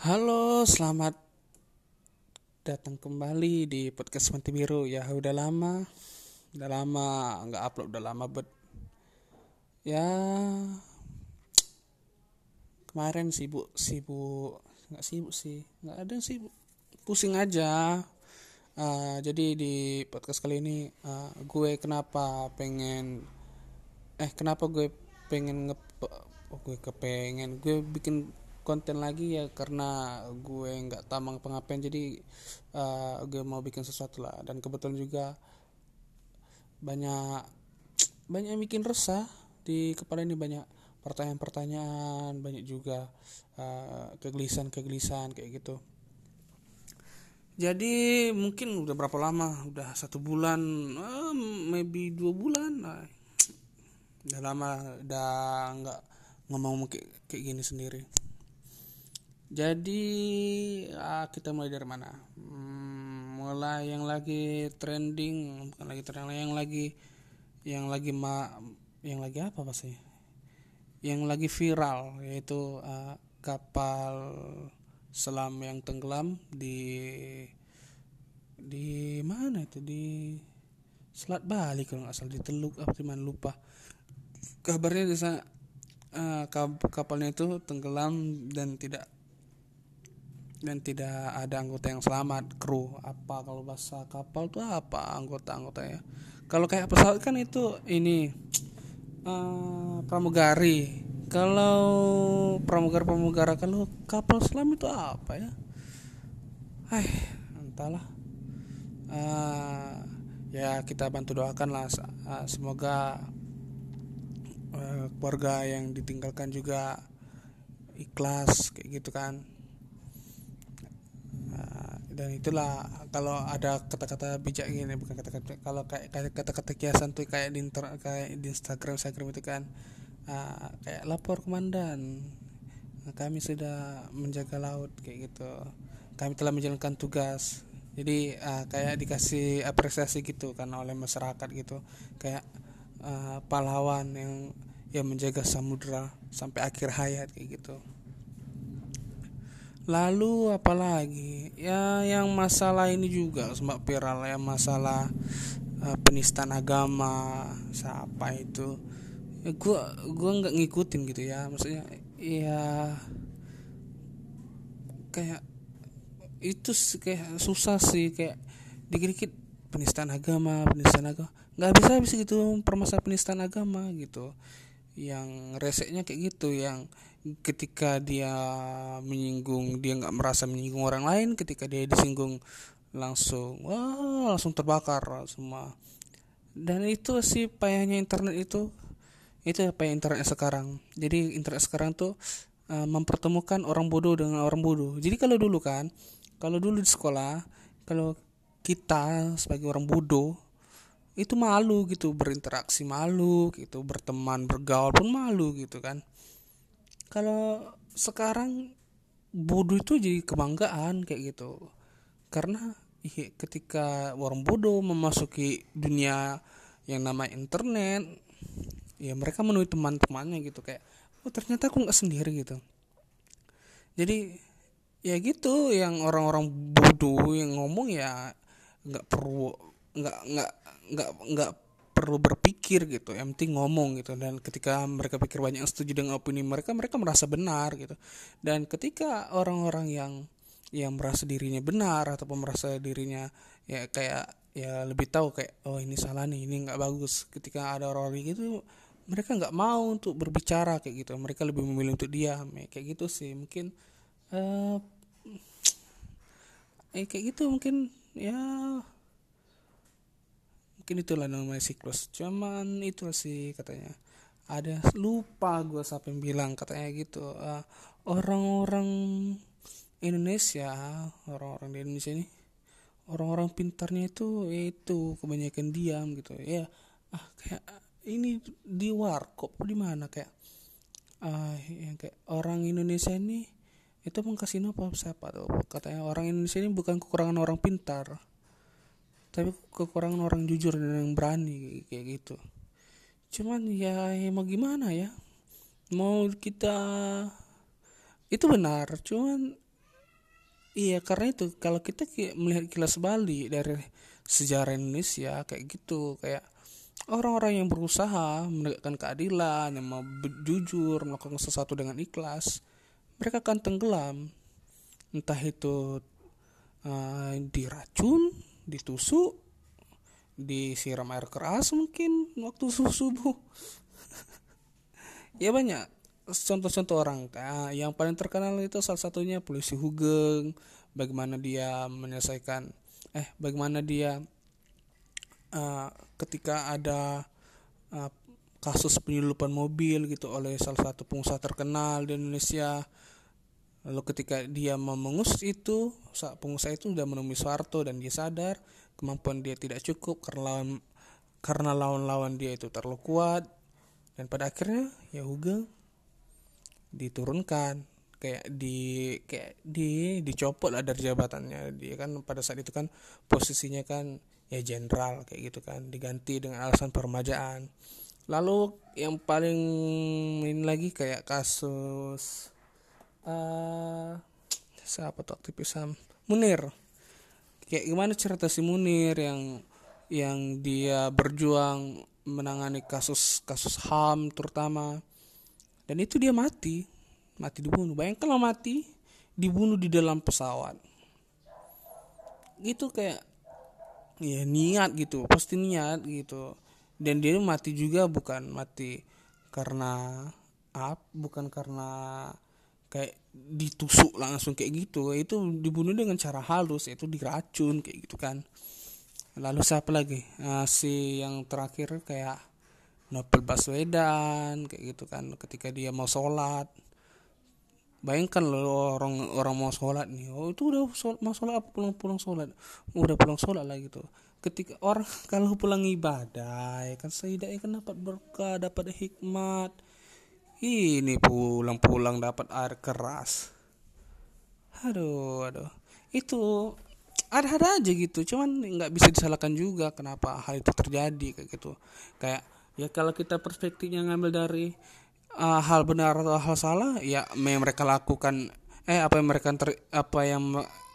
Halo, selamat datang kembali di podcast Mati Biru. Ya, udah lama, udah lama nggak upload, udah lama bet. Ya, kemarin sibuk, sibuk, nggak sibuk sih, nggak ada yang sibuk, pusing aja. Uh, jadi di podcast kali ini uh, gue kenapa pengen, eh kenapa gue pengen nge, oh, gue kepengen gue bikin konten lagi ya karena gue nggak tamang pengapain jadi uh, gue mau bikin sesuatu lah. Dan kebetulan juga banyak banyak yang bikin resah di kepala ini banyak pertanyaan-pertanyaan banyak juga uh, kegelisahan-kegelisahan kayak gitu. Jadi mungkin udah berapa lama? Udah satu bulan uh, maybe dua bulan udah lama udah nggak ngomong kayak, kayak gini sendiri jadi ah, kita mulai dari mana? Hmm, mulai yang lagi trending, bukan lagi trending, yang lagi yang lagi ma yang lagi apa sih? Yang lagi viral yaitu uh, kapal selam yang tenggelam di di mana itu di Selat Bali kalau nggak salah di Teluk apa di mana lupa kabarnya di sana uh, kapalnya itu tenggelam dan tidak dan tidak ada anggota yang selamat kru apa kalau bahasa kapal tuh apa anggota anggota ya. Kalau kayak pesawat kan itu ini uh, pramugari. Kalau pramugara pramugara kalau kapal selam itu apa ya? Hai entahlah. Uh, ya kita bantu doakan lah. Uh, semoga uh, keluarga yang ditinggalkan juga ikhlas kayak gitu kan dan itulah kalau ada kata-kata bijak gini bukan kata-kata kalau kayak kata-kata kiasan tuh kayak di inter, kayak di Instagram Instagram itu kan uh, kayak lapor komandan kami sudah menjaga laut kayak gitu. Kami telah menjalankan tugas. Jadi uh, kayak dikasih apresiasi gitu kan oleh masyarakat gitu. Kayak uh, pahlawan yang yang menjaga samudra sampai akhir hayat kayak gitu Lalu apalagi ya yang masalah ini juga sempat viral ya masalah uh, penistaan agama siapa itu. Ya, gua gua nggak ngikutin gitu ya maksudnya ya kayak itu kayak susah sih kayak dikit-dikit penistaan agama penistaan agama nggak bisa bisa gitu permasalahan penistaan agama gitu. Yang reseknya kayak gitu yang ketika dia menyinggung dia nggak merasa menyinggung orang lain ketika dia disinggung langsung wah langsung terbakar semua. Dan itu sih payahnya internet itu itu payah internet sekarang. Jadi internet sekarang tuh uh, mempertemukan orang bodoh dengan orang bodoh. Jadi kalau dulu kan kalau dulu di sekolah kalau kita sebagai orang bodoh itu malu gitu berinteraksi malu gitu berteman bergaul pun malu gitu kan kalau sekarang bodoh itu jadi kebanggaan kayak gitu. Karena iya, ketika orang bodoh memasuki dunia yang nama internet ya mereka menemui teman-temannya gitu kayak oh ternyata aku nggak sendiri gitu. Jadi ya gitu yang orang-orang bodoh yang ngomong ya nggak perlu nggak nggak nggak nggak perlu berpikir gitu yang penting ngomong gitu. Dan ketika mereka pikir banyak yang setuju dengan opini mereka mereka merasa benar gitu. Dan ketika orang-orang yang yang merasa dirinya benar ataupun merasa dirinya ya kayak ya lebih tahu kayak oh ini salah nih ini nggak bagus. Ketika ada orang-orang gitu mereka nggak mau untuk berbicara kayak gitu. Mereka lebih memilih untuk diam ya, kayak gitu sih. Mungkin uh, eh kayak gitu mungkin ya mungkin itulah namanya siklus. Cuman itu sih katanya. Ada lupa gue siapa yang bilang katanya gitu eh, orang-orang Indonesia orang-orang di Indonesia ini orang-orang pintarnya itu itu kebanyakan diam gitu. Ya ah kayak ini di warkop di mana? Kayak ah yang kayak orang Indonesia ini itu mengkasih apa siapa tuh? Katanya orang Indonesia ini bukan kekurangan orang pintar tapi kekurangan orang jujur dan yang berani kayak gitu. Cuman ya, ya mau gimana ya? Mau kita itu benar. Cuman iya karena itu kalau kita melihat kilas balik dari sejarah Indonesia kayak gitu kayak orang-orang yang berusaha menegakkan keadilan yang mau jujur melakukan sesuatu dengan ikhlas mereka akan tenggelam. Entah itu uh, diracun ditusuk disiram air keras mungkin waktu subuh. Ya banyak. Contoh-contoh orang nah, yang paling terkenal itu salah satunya polisi Hugeng bagaimana dia menyelesaikan eh bagaimana dia uh, ketika ada uh, kasus penyelundupan mobil gitu oleh salah satu pengusaha terkenal di Indonesia lalu ketika dia memengus itu pengusaha itu sudah menemui Soeharto dan dia sadar kemampuan dia tidak cukup karena lawan karena lawan-lawan dia itu terlalu kuat. Dan pada akhirnya ya Hugeng diturunkan. Kayak di kayak di dicopot lah dari jabatannya dia kan. Pada saat itu kan posisinya kan ya jenderal kayak gitu kan. Diganti dengan alasan permajaan. Lalu yang paling ini lagi kayak kasus uh, siapa tuh aktivis ham Munir. Kayak gimana cerita si Munir yang yang dia berjuang menangani kasus kasus ham terutama. Dan itu dia mati. Mati dibunuh. Bayangkan lah mati dibunuh di dalam pesawat. Gitu kayak ya niat gitu. Pasti niat gitu. Dan dia mati juga bukan mati karena apa bukan karena kayak ditusuk langsung kayak gitu. Itu dibunuh dengan cara halus itu diracun kayak gitu kan. Lalu siapa lagi? Nah, si yang terakhir kayak Nopel Baswedan kayak gitu kan ketika dia mau sholat. Bayangkan loh orang orang mau sholat nih. Oh itu udah sholat, mau sholat apa? Pulang pulang sholat. Udah pulang sholat lah gitu. Ketika orang kalau pulang ibadah ya kan saya kan dapat berkah dapat hikmat ini pulang-pulang dapat air keras. Aduh aduh. Itu ada-ada aja gitu cuman nggak bisa disalahkan juga kenapa hal itu terjadi kayak gitu. Kayak ya kalau kita perspektifnya ngambil dari uh, hal benar atau hal salah ya mereka lakukan eh apa yang mereka ter, apa yang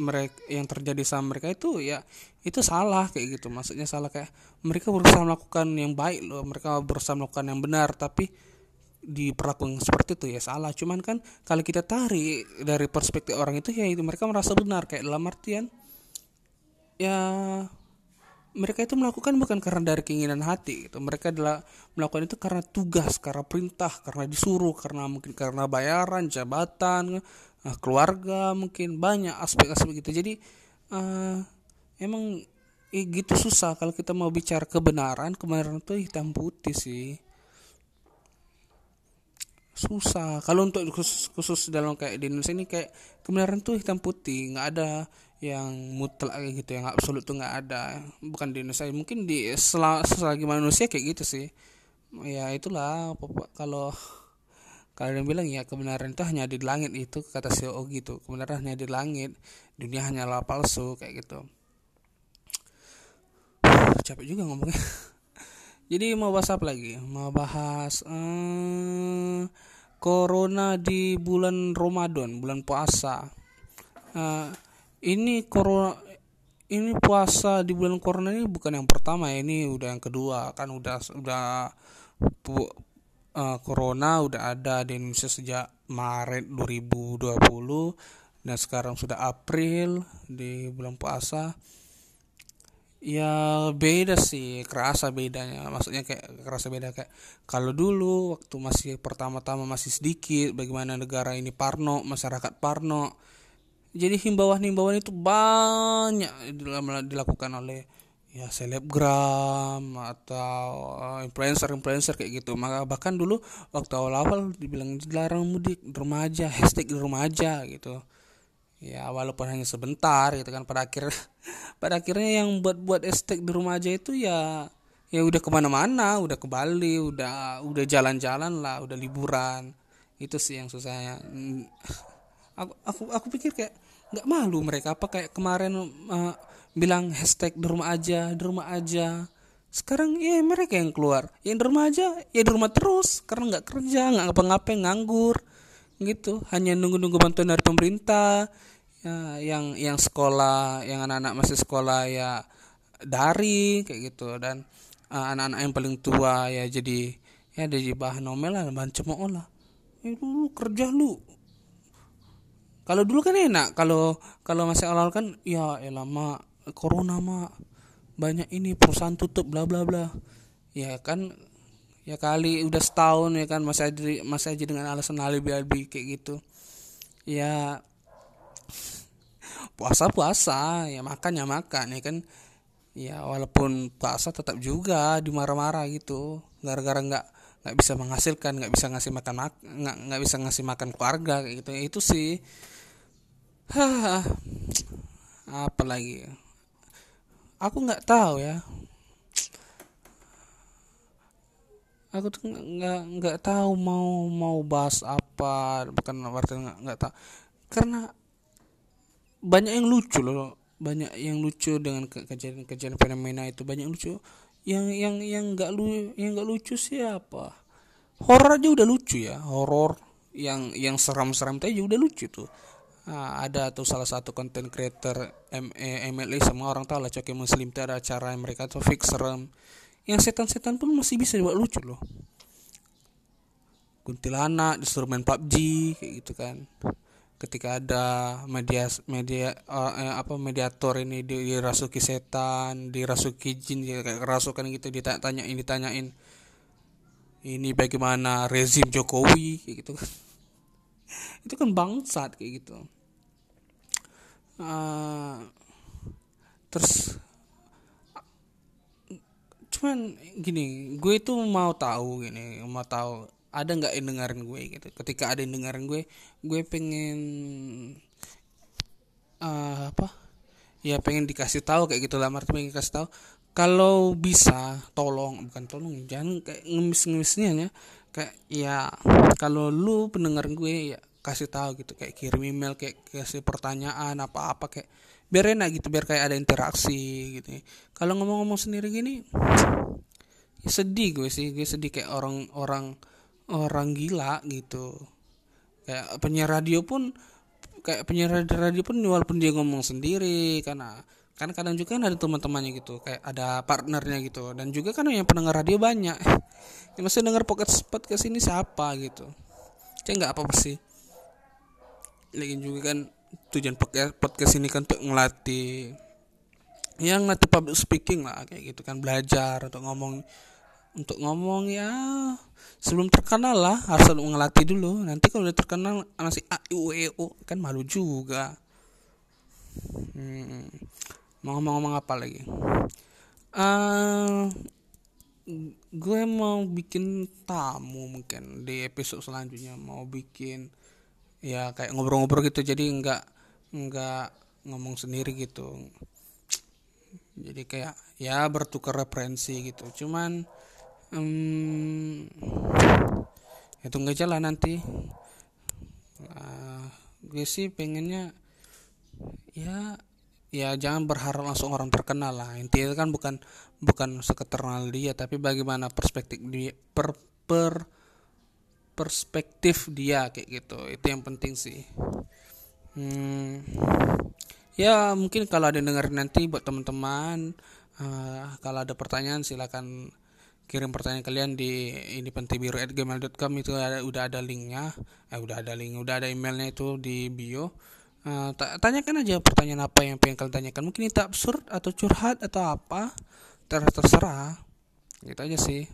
mereka yang terjadi sama mereka itu ya itu salah kayak gitu. Maksudnya salah kayak mereka berusaha melakukan yang baik loh mereka berusaha melakukan yang benar tapi diperlakukan seperti itu ya salah. Cuman kan kalau kita tarik dari perspektif orang itu ya itu mereka merasa benar. Kayak dalam artian ya mereka itu melakukan bukan karena dari keinginan hati gitu. mereka adalah melakukan itu karena tugas karena perintah karena disuruh karena mungkin karena bayaran jabatan eh, keluarga mungkin banyak aspek-aspek gitu. Jadi uh, emang eh, gitu susah kalau kita mau bicara kebenaran. Kebenaran itu hitam putih sih susah. Kalau untuk khusus, khusus dalam kayak di Indonesia ini kayak kebenaran tuh hitam putih nggak ada yang mutlak gitu yang absolut tuh nggak ada. Bukan di Indonesia mungkin di sel selagi manusia kayak gitu sih. Ya itulah kalau kalian bilang ya kebenaran itu hanya di langit itu kata CEO gitu. Kebenaran hanya di langit dunia hanyalah palsu kayak gitu. Capek juga ngomongnya. Jadi mau bahas apa lagi? Mau bahas eh, corona di bulan Ramadan bulan puasa. Eh, ini corona ini puasa di bulan corona ini bukan yang pertama ya ini udah yang kedua. Kan udah udah pu, uh, corona udah ada di Indonesia sejak Maret 2020 dan sekarang sudah April di bulan puasa ya beda sih kerasa bedanya. Maksudnya kayak kerasa beda kayak kalau dulu waktu masih pertama-tama masih sedikit bagaimana negara ini parno masyarakat parno. Jadi himbauan-himbauan itu banyak dilakukan oleh ya selebgram atau eh, influencer-influencer kayak gitu. Maka bahkan dulu waktu awal-awal dibilang dilarang mudik remaja hashtag remaja gitu ya walaupun hanya sebentar gitu kan pada akhir pada akhirnya yang buat buat hashtag di remaja itu ya ya udah ke mana-mana udah ke Bali udah udah jalan-jalan lah udah liburan. Itu sih yang susahnya aku aku aku pikir kayak nggak malu mereka. Apa kayak kemarin uh, bilang hashtag di rumah aja di rumah aja. Sekarang ya mereka yang keluar. Yang di rumah aja ya di rumah terus. Karena nggak kerja nggak ngapa-ngapain nganggur gitu. Hanya nunggu-nunggu bantuan dari pemerintah ya yang yang sekolah yang anak-anak masih sekolah ya dari kayak gitu. Dan uh, anak-anak yang paling tua ya jadi ya jadi bahan omel lah bahan cemooh lah. Lu kerja lu. Kalau dulu kan enak. Kalau kalau masih awal kan ya elah mak corona mak. Banyak ini perusahaan tutup bla bla bla. Ya kan ya kali udah setahun ya kan masih aja masih aja dengan alasan alibi alibi kayak gitu. Ya puasa puasa ya makan ya makan ya kan. Ya walaupun puasa tetap juga dimarah-marah gitu. Gara-gara nggak nggak bisa menghasilkan nggak bisa ngasih makan mak nggak nggak bisa ngasih makan keluarga kayak gitu. Itu sih. Apa lagi aku nggak tahu ya aku tuh nggak nggak tahu mau mau bahas apa bukan artinya nggak nggak tahu. Karena banyak yang lucu loh banyak yang lucu dengan kejadian-kejadian fenomena itu. Banyak yang lucu. Yang yang yang nggak lu yang nggak lucu siapa? Horor aja udah lucu ya. Horor yang yang seram-seram tadi udah lucu tuh. Nah, ada tuh salah satu content creator MLA semua orang tahu lah Coki Muslim itu ada acara mereka tuh fix serem yang setan-setan pun masih bisa dibuat lucu loh. Kuntilanak disuruh main PUBG kayak gitu kan. Ketika ada media media uh, apa mediator ini dirasuki setan dirasuki jin kayak kerasukan gitu ditanya ini ditanyain ini bagaimana rezim Jokowi? kayak gitu kan. Itu kan bangsat kayak gitu. Uh, terus cuman gini gue itu mau tahu gini mau tahu ada nggak yang dengerin gue gitu. Ketika ada yang dengerin gue gue pengen uh, apa? Ya pengen dikasih tahu kayak gitu lah Martin pengen kasih tahu. Kalau bisa tolong bukan tolong jangan kayak ngemis-ngemisnya ya. Kayak ya kalau lu pendengar gue ya kasih tahu gitu. Kayak kirim email kayak kasih pertanyaan apa-apa kayak biar enak gitu biar kayak ada interaksi gitu kalau ngomong-ngomong sendiri gini ya sedih gue sih. Gue sedih kayak orang-orang orang gila gitu. Kayak penyiar radio pun kayak penyiar radio pun walaupun dia ngomong sendiri karena kan kadang juga kan ada teman-temannya gitu kayak ada partnernya gitu. Dan juga kan yang pendengar radio banyak. Yang masih dengar podcast podcast ini siapa gitu. Kayak nggak apa-apa sih. Lagi juga kan tujuan podcast podcast ini kan untuk ngelatih yang ngelatih public speaking lah kayak gitu kan belajar untuk ngomong untuk ngomong ya sebelum terkenal lah harus ngelatih dulu nanti kalau udah terkenal masih a u e u kan malu juga hmm. mau ngomong-ngomong apa lagi uh, gue mau bikin tamu mungkin di episode selanjutnya mau bikin ya kayak ngobrol-ngobrol gitu jadi nggak nggak ngomong sendiri gitu. Jadi kayak ya bertukar referensi gitu. Cuman hmm, ya tunggu aja lah nanti. Uh, gue sih pengennya ya ya jangan berharap langsung orang terkenal lah. Intinya kan bukan bukan seketerkenal dia tapi bagaimana perspektif dia per, per perspektif dia kayak gitu. Itu yang penting sih. Hmm, ya mungkin kalau ada yang denger nanti buat teman-teman uh, kalau ada pertanyaan silakan kirim pertanyaan kalian di ini gmail.com itu ada udah ada linknya. Eh udah ada link udah ada emailnya itu di bio. Uh, tanyakan aja pertanyaan apa yang pengen kalian tanyakan. Mungkin itu absurd atau curhat atau apa Ter terserah. Gitu aja sih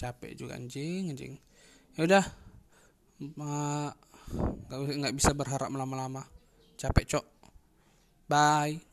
capek juga anjing anjing. Ya udah nggak nggak bisa berharap lama-lama. Capek cok. Bye